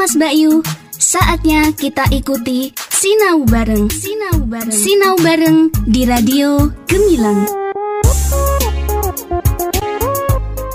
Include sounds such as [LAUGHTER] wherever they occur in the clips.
Kamas Bayu, saatnya kita ikuti Sinau Bareng. Sinau Bareng. Sinau Bareng di Radio Gemilang.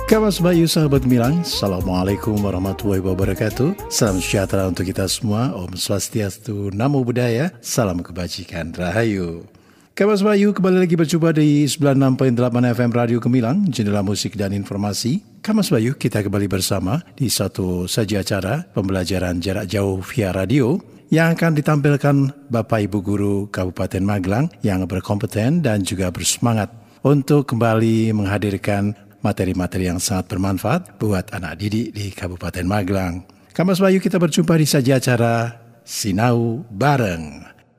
Kamas Bayu sahabat Gemilang, Assalamualaikum warahmatullahi wabarakatuh Salam sejahtera untuk kita semua Om Swastiastu, Namo Buddhaya Salam kebajikan, Rahayu Kamas Bayu kembali lagi berjumpa di 96.8 FM Radio Gemilang Jendela musik dan informasi Kamas Bayu kita kembali bersama di satu saja acara Pembelajaran jarak jauh via radio yang akan ditampilkan Bapak Ibu Guru Kabupaten Magelang yang berkompeten dan juga bersemangat untuk kembali menghadirkan materi-materi yang sangat bermanfaat buat anak didik di Kabupaten Magelang. Kamas Bayu kita berjumpa di saja acara Sinau Bareng.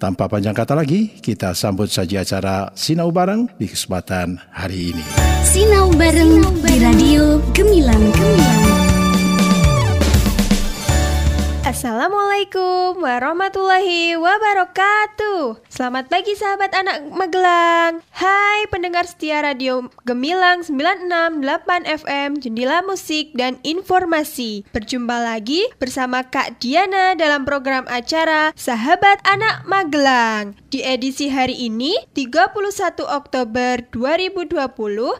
tanpa panjang kata lagi, kita sambut saja acara Sinau Bareng di kesempatan hari ini. Sinau Bareng di Radio Gemilang. Gemilang. Assalamualaikum warahmatullahi wabarakatuh. Selamat pagi sahabat anak Magelang. Hai pendengar setia radio Gemilang 968 FM Jendela Musik dan Informasi. Berjumpa lagi bersama Kak Diana dalam program acara Sahabat Anak Magelang. Di edisi hari ini 31 Oktober 2020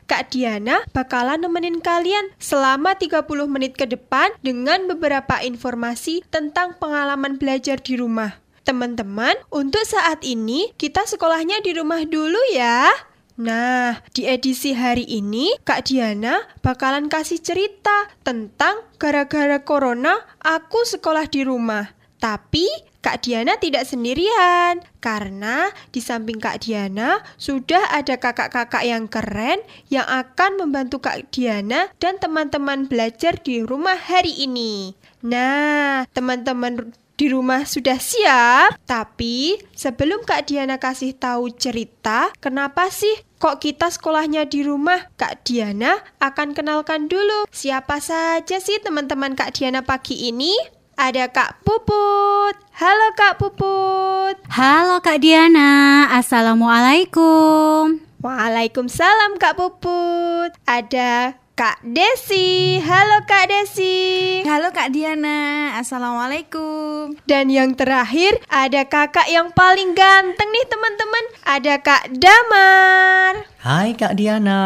Kak Diana bakalan nemenin kalian selama 30 menit ke depan Dengan beberapa informasi tentang pengalaman belajar di rumah. Teman-teman, untuk saat ini kita sekolahnya di rumah dulu ya. Nah, di edisi hari ini Kak Diana bakalan kasih cerita tentang gara-gara corona aku sekolah di rumah. Tapi Kak Diana tidak sendirian karena di samping Kak Diana sudah ada kakak-kakak yang keren yang akan membantu Kak Diana dan teman-teman belajar di rumah hari ini. Nah, teman-teman di rumah sudah siap? Tapi sebelum Kak Diana kasih tahu cerita, kenapa sih kok kita sekolahnya di rumah? Kak Diana akan kenalkan dulu siapa saja sih teman-teman Kak Diana pagi ini? Ada Kak Puput. Halo Kak Puput. Halo Kak Diana. Assalamualaikum. Waalaikumsalam Kak Puput. Ada Kak Desi. Halo Kak Desi. Halo Kak Diana. Assalamualaikum. Dan yang terakhir ada kakak yang paling ganteng nih teman-teman. Ada Kak Damar. Hai Kak Diana.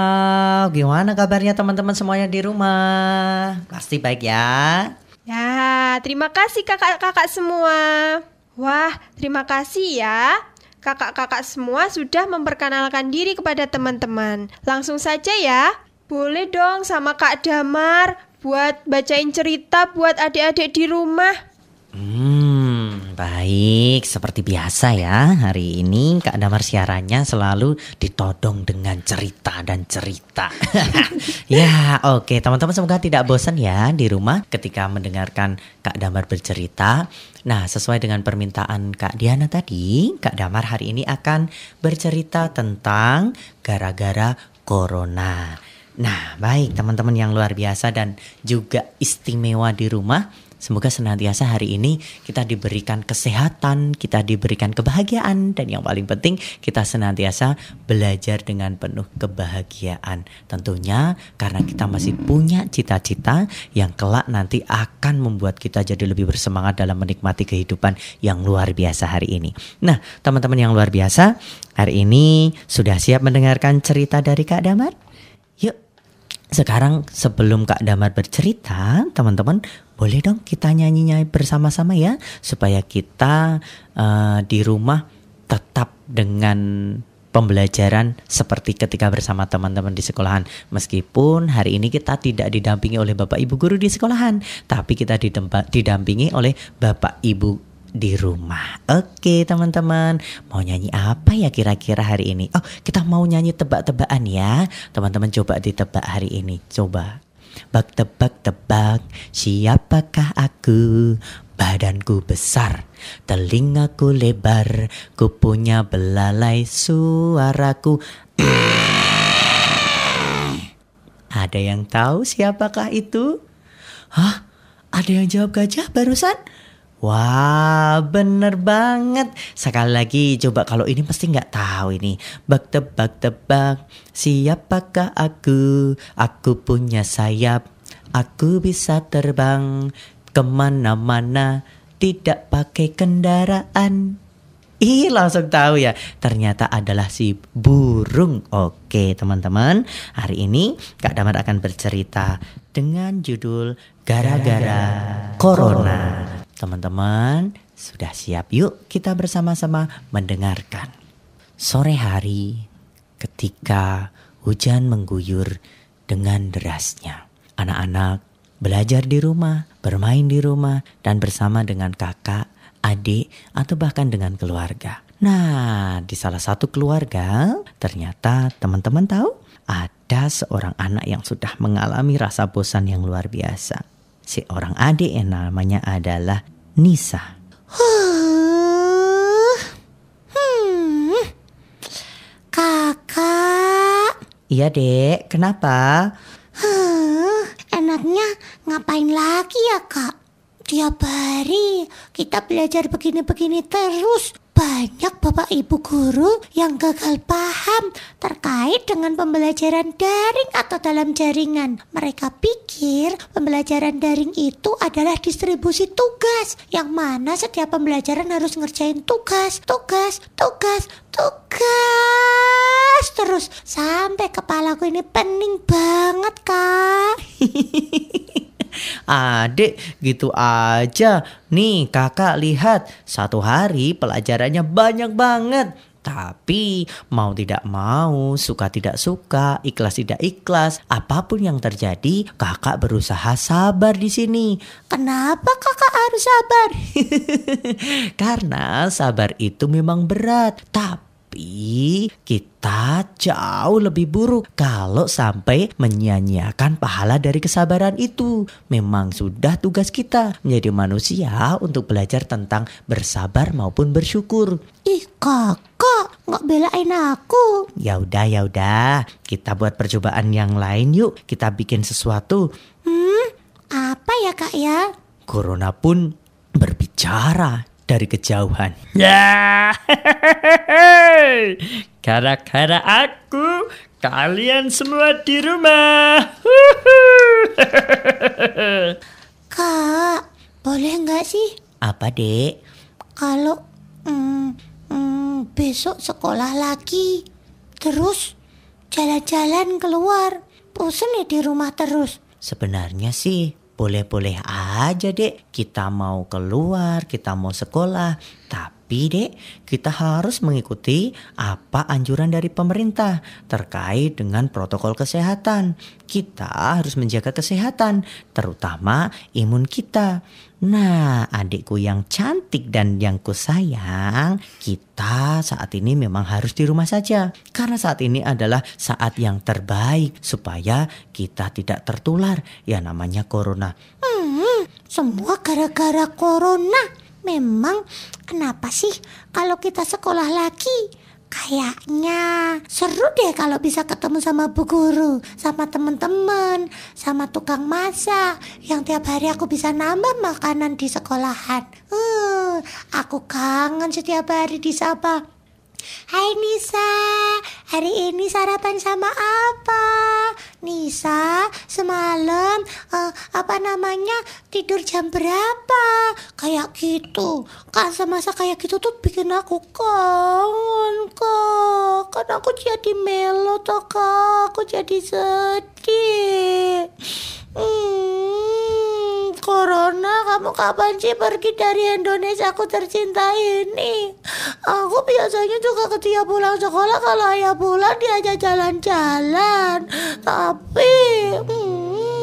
Gimana kabarnya teman-teman semuanya di rumah? Pasti baik ya. Ya, terima kasih kakak-kakak semua. Wah, terima kasih ya. Kakak-kakak semua sudah memperkenalkan diri kepada teman-teman. Langsung saja ya. Boleh dong sama Kak Damar buat bacain cerita buat adik-adik di rumah. Hmm, baik. Seperti biasa ya, hari ini Kak Damar siarannya selalu ditodong dengan cerita dan cerita. [LAUGHS] ya, oke. Teman-teman semoga tidak bosan ya di rumah ketika mendengarkan Kak Damar bercerita. Nah, sesuai dengan permintaan Kak Diana tadi, Kak Damar hari ini akan bercerita tentang gara-gara corona. Nah, baik teman-teman yang luar biasa dan juga istimewa di rumah. Semoga senantiasa hari ini kita diberikan kesehatan, kita diberikan kebahagiaan, dan yang paling penting kita senantiasa belajar dengan penuh kebahagiaan. Tentunya karena kita masih punya cita-cita yang kelak nanti akan membuat kita jadi lebih bersemangat dalam menikmati kehidupan yang luar biasa hari ini. Nah, teman-teman yang luar biasa, hari ini sudah siap mendengarkan cerita dari Kak Damar? Sekarang sebelum Kak Damar bercerita, teman-teman boleh dong kita nyanyi-nyanyi bersama-sama ya, supaya kita uh, di rumah tetap dengan pembelajaran seperti ketika bersama teman-teman di sekolahan. Meskipun hari ini kita tidak didampingi oleh Bapak Ibu guru di sekolahan, tapi kita didampingi oleh Bapak Ibu di rumah. Oke teman-teman, mau nyanyi apa ya kira-kira hari ini? Oh kita mau nyanyi tebak-tebakan ya. Teman-teman coba ditebak hari ini, coba. Bak tebak tebak siapakah aku Badanku besar, telingaku lebar Ku punya belalai suaraku Ada yang tahu siapakah itu? Hah? Ada yang jawab gajah barusan? Wah, bener banget. Sekali lagi, coba kalau ini pasti nggak tahu ini. Bak tebak tebak, siapakah aku? Aku punya sayap, aku bisa terbang ke mana-mana, tidak pakai kendaraan. Ih, langsung tahu ya. Ternyata adalah si burung. Oke, teman-teman. Hari ini Kak Damar akan bercerita dengan judul Gara-gara Corona. Teman-teman, sudah siap yuk kita bersama-sama mendengarkan. Sore hari ketika hujan mengguyur dengan derasnya. Anak-anak belajar di rumah, bermain di rumah, dan bersama dengan kakak, adik, atau bahkan dengan keluarga. Nah, di salah satu keluarga, ternyata teman-teman tahu ada seorang anak yang sudah mengalami rasa bosan yang luar biasa si orang adik yang namanya adalah Nisa. Huh. Hmm. Kakak. Iya dek, kenapa? Huh. Enaknya ngapain lagi ya kak? Tiap hari kita belajar begini-begini terus. Banyak bapak ibu guru yang gagal paham terkait dengan pembelajaran daring atau dalam jaringan. Mereka pikir pembelajaran daring itu adalah distribusi tugas, yang mana setiap pembelajaran harus ngerjain tugas, tugas, tugas, tugas terus sampai kepalaku ini pening banget kak. [LAUGHS] Adik gitu aja. Nih kakak lihat satu hari pelajarannya banyak banget. Tapi mau tidak mau, suka tidak suka, ikhlas tidak ikhlas, apa pun yang terjadi, kakak berusaha sabar di sini. Kenapa kakak harus sabar? [LAUGHS] Karena sabar itu memang berat, tapi tapi kita jauh lebih buruk kalau sampai menyia-nyiakan pahala dari kesabaran itu. Memang sudah tugas kita menjadi manusia untuk belajar tentang bersabar maupun bersyukur. Ih kakak nggak belain aku. Ya udah ya udah, kita buat percobaan yang lain yuk. Kita bikin sesuatu. Hmm, apa ya kak ya? Corona pun berbicara dari kejauhan. Ya, [LAUGHS] gara-gara aku, kalian semua di rumah. [LAUGHS] Kak, boleh nggak sih? Apa dek? Kalau hmm, hmm, besok sekolah lagi, terus jalan-jalan keluar, bosan ya di rumah terus. Sebenarnya sih boleh-boleh aja dek kita mau keluar, kita mau sekolah. Tapi dek kita harus mengikuti apa anjuran dari pemerintah terkait dengan protokol kesehatan. Kita harus menjaga kesehatan, terutama imun kita. Nah, adikku yang cantik dan yang kusayang, kita saat ini memang harus di rumah saja. Karena saat ini adalah saat yang terbaik supaya kita tidak tertular ya namanya corona. Hmm, semua gara-gara corona. Memang kenapa sih kalau kita sekolah lagi? Kayaknya seru deh kalau bisa ketemu sama bu guru, sama teman-teman, sama tukang masak yang tiap hari aku bisa nambah makanan di sekolahan. Uh, aku kangen setiap hari disapa. Hai Nisa, hari ini sarapan sama apa? Nisa, semalam uh, apa namanya tidur jam berapa? Kayak gitu. Kan semasa kayak gitu tuh bikin aku kangen kok. Kan aku jadi melo toh kak, aku jadi sedih. Hmm, Corona, kamu kapan sih pergi dari Indonesia aku tercinta ini? Aku biasanya juga ketika pulang sekolah kalau ayah pulang diajak jalan-jalan. Tapi hmm,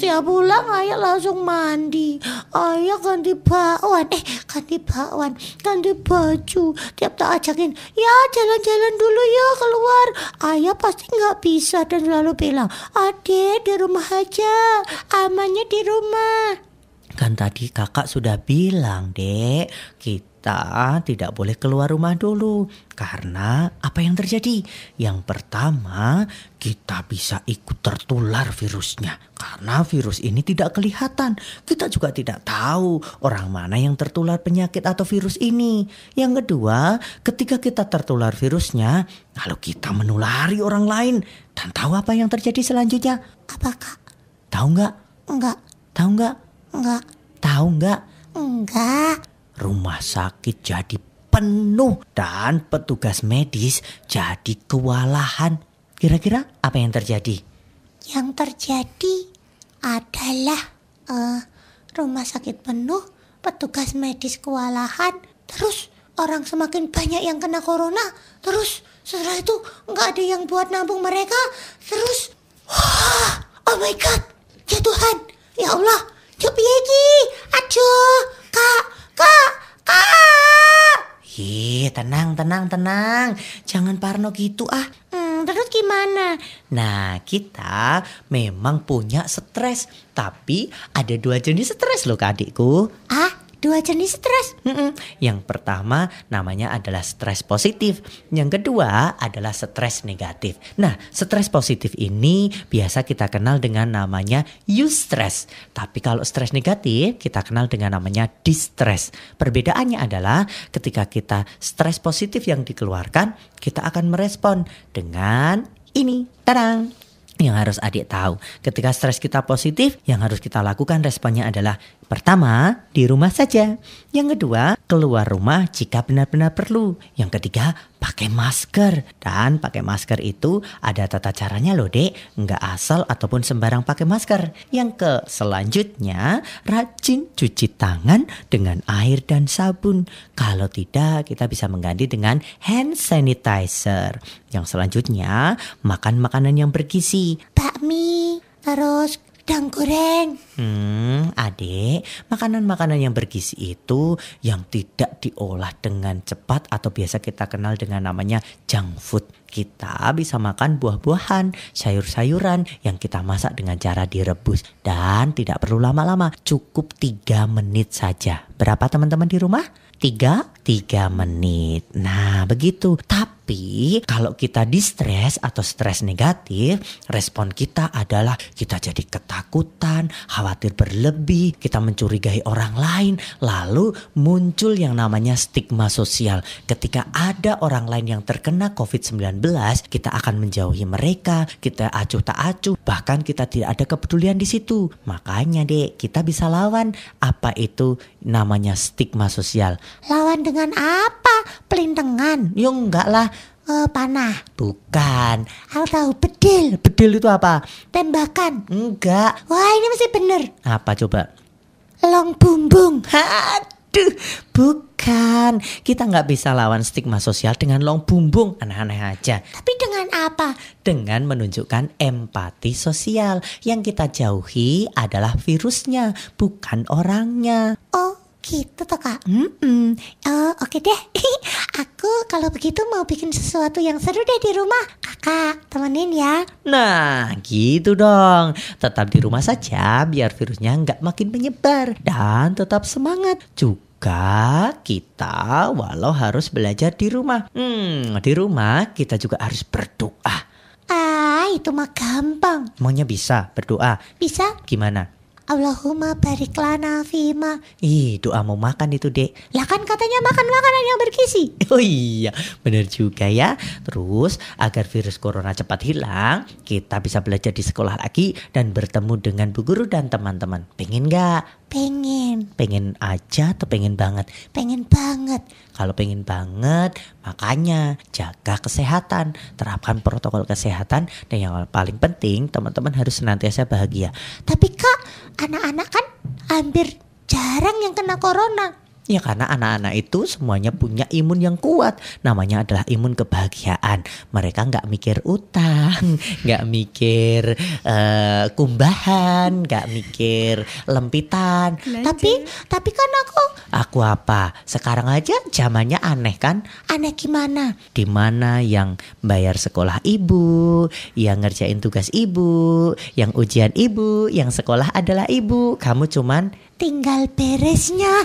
Tiap pulang ayah langsung mandi. Ayah ganti bakwan. Eh ganti bakwan Ganti baju. Tiap tak ajakin Ya jalan-jalan dulu ya keluar. Ayah pasti nggak bisa Dan selalu bilang Adek di rumah aja. Amannya di rumah. Kan tadi kakak sudah bilang, Dek, kita tidak boleh keluar rumah dulu. Karena apa yang terjadi? Yang pertama, kita bisa ikut tertular virusnya. Karena virus ini tidak kelihatan. Kita juga tidak tahu orang mana yang tertular penyakit atau virus ini. Yang kedua, ketika kita tertular virusnya, lalu kita menulari orang lain. Dan tahu apa yang terjadi selanjutnya? Apa kak? Tahu nggak? Enggak Tahu nggak? Enggak Tahu nggak? Enggak rumah sakit jadi penuh dan petugas medis jadi kewalahan. Kira-kira apa yang terjadi? Yang terjadi adalah eh, rumah sakit penuh, petugas medis kewalahan, terus orang semakin banyak yang kena corona, terus setelah itu nggak ada yang buat nampung mereka, terus wah, oh my god, ya Tuhan, ya Allah, coba iki, aduh, kak, kak, kak. Ih, tenang, tenang, tenang. Jangan parno gitu ah. Hmm, terus gimana? Nah, kita memang punya stres. Tapi ada dua jenis stres loh kak adikku. Ah, dua jenis stres. Yang pertama namanya adalah stres positif. Yang kedua adalah stres negatif. Nah, stres positif ini biasa kita kenal dengan namanya eustress. Tapi kalau stres negatif kita kenal dengan namanya distress. Perbedaannya adalah ketika kita stres positif yang dikeluarkan, kita akan merespon dengan ini. Tadang! Yang harus adik tahu, ketika stres kita positif, yang harus kita lakukan responnya adalah pertama, di rumah saja. Yang kedua, keluar rumah jika benar-benar perlu. Yang ketiga, pakai masker. Dan pakai masker itu ada tata caranya loh dek, nggak asal ataupun sembarang pakai masker. Yang ke selanjutnya, rajin cuci tangan dengan air dan sabun. Kalau tidak, kita bisa mengganti dengan hand sanitizer. Yang selanjutnya, makan makanan yang bergizi. Bakmi, terus udang goreng. Hmm, adek, makanan-makanan yang bergizi itu yang tidak diolah dengan cepat atau biasa kita kenal dengan namanya junk food. Kita bisa makan buah-buahan, sayur-sayuran yang kita masak dengan cara direbus. Dan tidak perlu lama-lama, cukup 3 menit saja. Berapa teman-teman di rumah? Tiga, tiga menit. Nah begitu. Tapi kalau kita distres atau stres negatif, respon kita adalah kita jadi ketakutan, khawatir berlebih, kita mencurigai orang lain, lalu muncul yang namanya stigma sosial. Ketika ada orang lain yang terkena COVID-19, kita akan menjauhi mereka, kita acuh tak acuh, bahkan kita tidak ada kepedulian di situ. Makanya dek, kita bisa lawan apa itu namanya stigma sosial. Lawan dengan apa? Pelintengan. Ya enggak lah, Eh, panah. bukan. Aku tahu bedil. Bedil itu apa? Tembakan. Enggak. Wah ini masih bener. Apa coba? Long bumbung. Aduh, bukan. Kita nggak bisa lawan stigma sosial dengan long bumbung. Aneh-aneh aja. Tapi dengan apa? Dengan menunjukkan empati sosial. Yang kita jauhi adalah virusnya, bukan orangnya. Oh gitu toh kak. Hmm, oh oke deh. [LAUGHS] Aku kalau begitu mau bikin sesuatu yang seru deh di rumah. Kakak temenin ya. Nah, gitu dong. Tetap di rumah saja biar virusnya nggak makin menyebar dan tetap semangat. Juga kita walau harus belajar di rumah. Hmm, di rumah kita juga harus berdoa. Ah itu mah gampang. Semuanya bisa berdoa. Bisa? Gimana? Allahumma barik lana fima. Ih, doa mau makan itu, Dek. Lah kan katanya makan makanan yang bergizi. [LAUGHS] Oh iya, benar juga ya. Terus agar virus corona cepat hilang, kita bisa belajar di sekolah lagi dan bertemu dengan bu guru dan teman-teman. Pengen nggak? Pengen, Pengen aja atau pengen banget? pengen banget. Kalau pengen banget, makanya jaga kesehatan, terapkan protokol kesehatan, dan yang paling penting teman-teman harus senantiasa bahagia. Tapi kak, anak-anak kan hampir jarang yang kena corona. Ya karena anak-anak itu semuanya punya imun yang kuat. Namanya adalah imun kebahagiaan. Mereka nggak mikir utang, [LAUGHS] nggak mikir eh, kumbahan, nggak mikir lempitan. Tapi tapi kan aku Aku apa? Sekarang aja zamannya aneh kan? aneh gimana? Di mana yang bayar sekolah ibu, yang ngerjain tugas ibu, yang ujian ibu, yang sekolah adalah ibu. Kamu cuman Tinggal beresnya. [LAUGHS]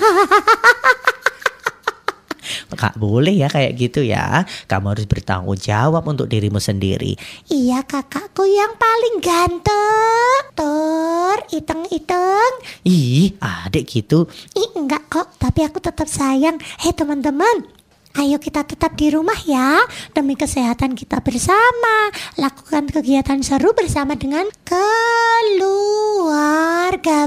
Kak boleh ya kayak gitu ya. Kamu harus bertanggung jawab untuk dirimu sendiri. Iya kakakku yang paling ganteng. Tur, iteng-iteng. Ih, adik gitu. Ih enggak kok, tapi aku tetap sayang. Hei teman-teman, ayo kita tetap di rumah ya. Demi kesehatan kita bersama. Lakukan kegiatan seru bersama dengan keluarga.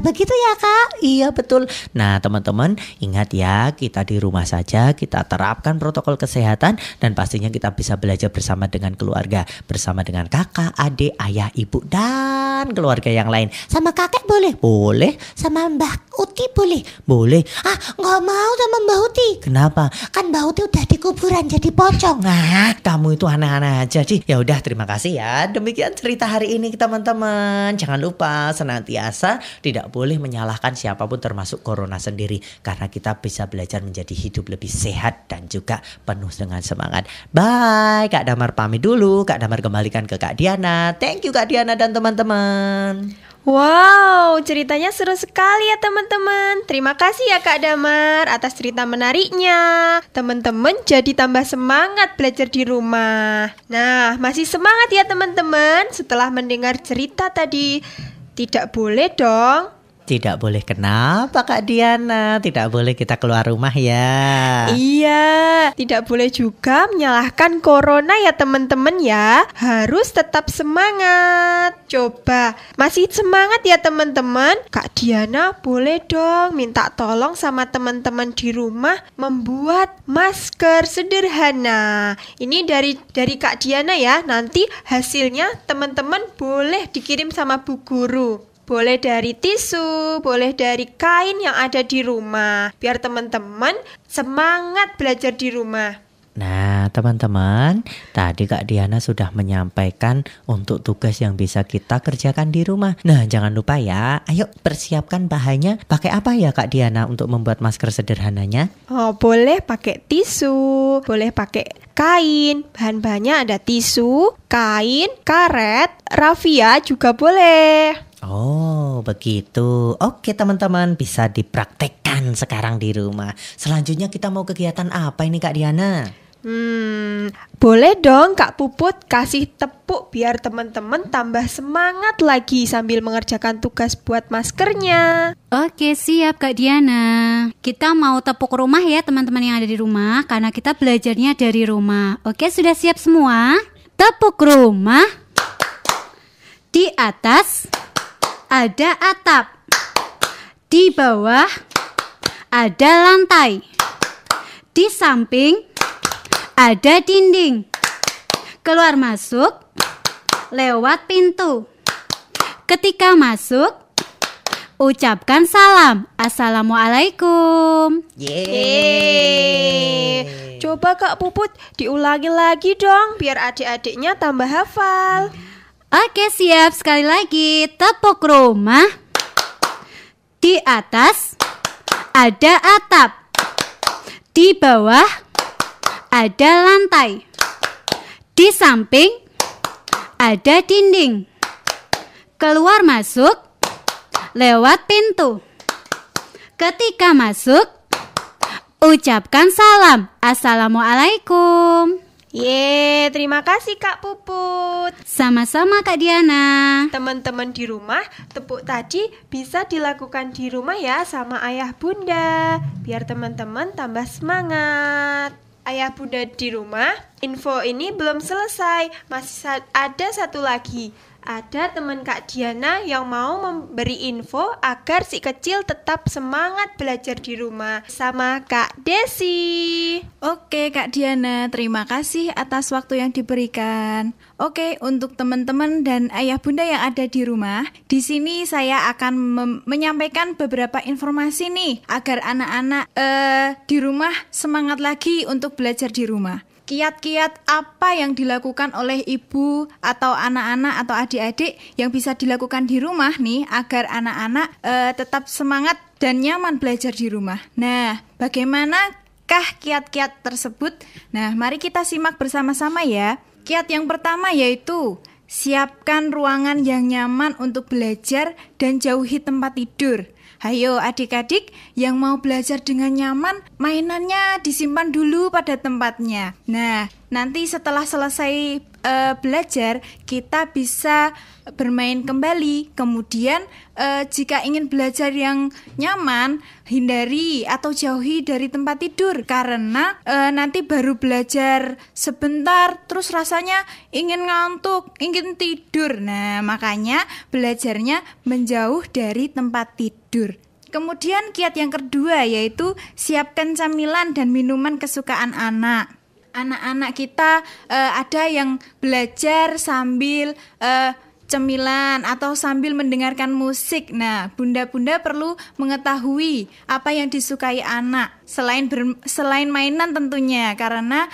Begitu ya kak? Iya betul. Nah teman-teman ingat ya kita di rumah saja kita terapkan protokol kesehatan dan pastinya kita bisa belajar bersama dengan keluarga, bersama dengan kakak, adik, ayah, ibu dan keluarga yang lain. Sama kakek boleh? Boleh, Sama Mbah Uti boleh? boleh. Ah nggak mau sama Mbah Uti. Kenapa? Kan Mbah Uti udah di kuburan jadi pocong. Nah, kamu itu aneh-aneh aja sih. Ya udah, terima kasih ya. Demikian cerita hari ini teman-teman. Jangan lupa senantiasa tidak boleh menyalahkan siapa pun termasuk corona sendiri karena kita bisa belajar menjadi hidup lebih sehat dan juga penuh dengan semangat. Bye, Kak Damar pamit dulu. Kak Damar kembalikan ke Kak Diana. Thank you Kak Diana dan teman-teman. Wow, ceritanya seru sekali ya teman-teman. Terima kasih ya Kak Damar atas cerita menariknya. Teman-teman jadi tambah semangat belajar di rumah. Nah, masih semangat ya teman-teman setelah mendengar cerita tadi. Tidak boleh dong Tidak boleh kenapa Kak Diana? Tidak boleh kita keluar rumah ya. Iya, tidak boleh juga menyalahkan corona ya teman-teman ya. Harus tetap semangat. Coba, masih semangat ya teman-teman? Kak Diana boleh dong minta tolong sama teman-teman di rumah membuat masker sederhana. Ini dari dari Kak Diana ya. Nanti hasilnya teman-teman boleh dikirim sama Bu Guru. Boleh dari tisu, boleh dari kain yang ada di rumah. Biar teman-teman semangat belajar di rumah. Nah, teman-teman, tadi Kak Diana sudah menyampaikan untuk tugas yang bisa kita kerjakan di rumah. Nah, jangan lupa ya, ayo persiapkan bahannya. Pakai apa ya Kak Diana untuk membuat masker sederhananya? Oh, boleh pakai tisu, boleh pakai kain. Bahan-bahannya ada tisu, kain, karet, rafia juga boleh. Oh, begitu. Oke, teman-teman, bisa dipraktekkan sekarang di rumah. Selanjutnya kita mau kegiatan apa ini Kak Diana? Hmm, boleh dong Kak Puput kasih tepuk biar teman-teman tambah semangat lagi sambil mengerjakan tugas buat maskernya. Oke, siap Kak Diana. Kita mau tepuk rumah ya teman-teman yang ada di rumah karena kita belajarnya dari rumah. Oke, sudah siap semua? Tepuk rumah. Di atas ada atap. Di bawah ada lantai. Di samping ada dinding. Keluar masuk lewat pintu. Ketika masuk, ucapkan salam. Assalamualaikum. Yeay. Coba Kak Puput diulangi lagi dong biar adik-adiknya tambah hafal. Oke, siap. Sekali lagi, tepuk rumah. Di atas ada atap. Di bawah ada lantai. Di samping ada dinding. Keluar masuk lewat pintu. Ketika masuk, ucapkan salam. Assalamualaikum. Ye, terima kasih Kak Puput. Sama-sama Kak Diana. Teman-teman di rumah, tepuk tadi bisa dilakukan di rumah ya sama ayah bunda Biar teman-teman tambah semangat Ayah bunda di rumah, info ini belum selesai Masih ada satu lagi ada teman Kak Diana yang mau memberi info agar si kecil tetap semangat belajar di rumah sama Kak Desi. Oke Kak Diana, terima kasih atas waktu yang diberikan. Oke, untuk teman-teman dan ayah bunda yang ada di rumah, di sini saya akan menyampaikan beberapa informasi nih agar anak-anak uh, di rumah semangat lagi untuk belajar di rumah kiat-kiat apa yang dilakukan oleh ibu atau anak-anak atau adik-adik yang bisa dilakukan di rumah nih agar anak-anak uh, tetap semangat dan nyaman belajar di rumah. Nah, bagaimanakah kiat-kiat tersebut? Nah, mari kita simak bersama-sama ya. Kiat yang pertama yaitu siapkan ruangan yang nyaman untuk belajar dan jauhi tempat tidur. Hayo adik-adik yang mau belajar dengan nyaman, mainannya disimpan dulu pada tempatnya. Nah, nanti setelah selesai uh, belajar, kita bisa bermain kembali. Kemudian, uh, jika ingin belajar yang nyaman, hindari atau jauhi dari tempat tidur karena uh, nanti baru belajar sebentar, terus rasanya ingin ngantuk, ingin tidur. Nah, makanya belajarnya menjauh dari tempat tidur. Kemudian kiat yang kedua yaitu siapkan camilan dan minuman kesukaan anak anak-anak kita uh, ada yang belajar sambil uh, cemilan atau sambil mendengarkan musik. Nah, bunda-bunda perlu mengetahui apa yang disukai anak selain ber, selain mainan tentunya karena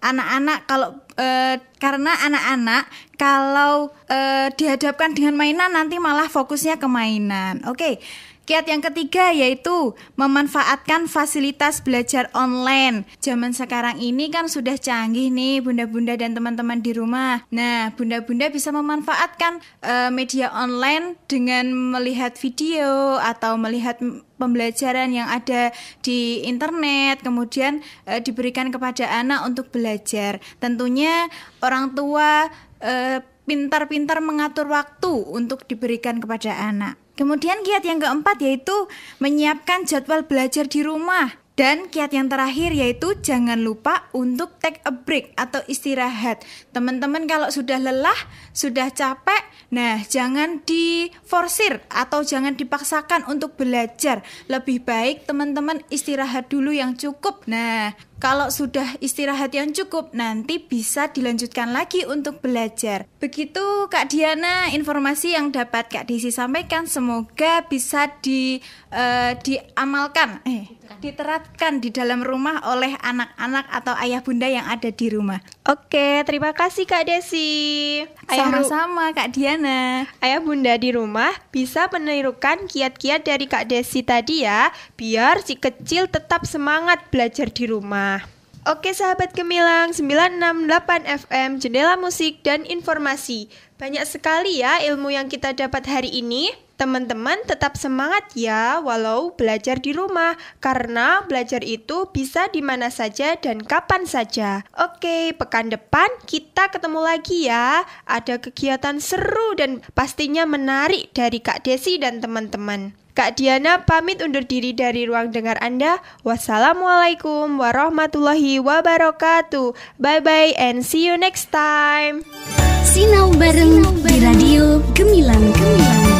anak-anak uh, kalau uh, karena anak-anak kalau uh, dihadapkan dengan mainan nanti malah fokusnya ke mainan. Oke. Okay. Kiat yang ketiga yaitu memanfaatkan fasilitas belajar online. Zaman sekarang ini kan sudah canggih nih bunda-bunda dan teman-teman di rumah. Nah, bunda-bunda bisa memanfaatkan uh, media online dengan melihat video atau melihat pembelajaran yang ada di internet kemudian uh, diberikan kepada anak untuk belajar. Tentunya orang tua uh, pintar-pintar mengatur waktu untuk diberikan kepada anak. Kemudian kiat yang keempat yaitu menyiapkan jadwal belajar di rumah. Dan kiat yang terakhir yaitu jangan lupa untuk take a break atau istirahat. Teman-teman kalau sudah lelah, sudah capek, nah jangan diforsir atau jangan dipaksakan untuk belajar. Lebih baik teman-teman istirahat dulu yang cukup. Nah, kalau sudah istirahat yang cukup, nanti bisa dilanjutkan lagi untuk belajar. Begitu Kak Diana informasi yang dapat Kak Desi sampaikan. Semoga bisa di uh, diamalkan, eh, diterapkan di dalam rumah oleh anak-anak atau ayah bunda yang ada di rumah. Oke, terima kasih Kak Desi. Sama-sama Kak Diana. Ayah bunda di rumah bisa menirukan kiat-kiat dari Kak Desi tadi ya, biar si kecil tetap semangat belajar di rumah. Oke sahabat Gemilang 968 FM Jendela Musik dan Informasi Banyak sekali ya ilmu yang kita dapat hari ini Teman-teman tetap semangat ya walau belajar di rumah Karena belajar itu bisa di mana saja dan kapan saja Oke pekan depan kita ketemu lagi ya Ada kegiatan seru dan pastinya menarik dari Kak Desi dan teman-teman Kak Diana pamit undur diri dari ruang dengar Anda. Wassalamualaikum warahmatullahi wabarakatuh. Bye bye and see you next time. Sinau bareng di Radio Gemilang Gemilang.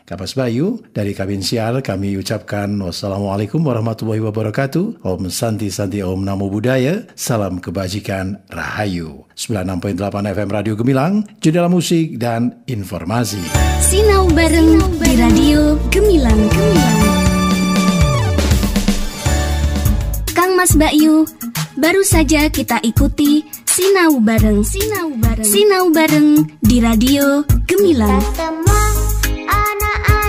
Kapas Bayu, dari Kabin Sial kami ucapkan wassalamualaikum warahmatullahi wabarakatuh. Om Santi Santi Om Namo Buddhaya. Salam kebajikan Rahayu. 96.8 FM Radio Gemilang, jendela musik dan informasi. Sinau bareng di Radio Gemilang Gemilang. Kang Mas Bayu, Baru saja kita ikuti Sinau Bareng Sinau Bareng Sinau Bareng di Radio Gemilang anak-anak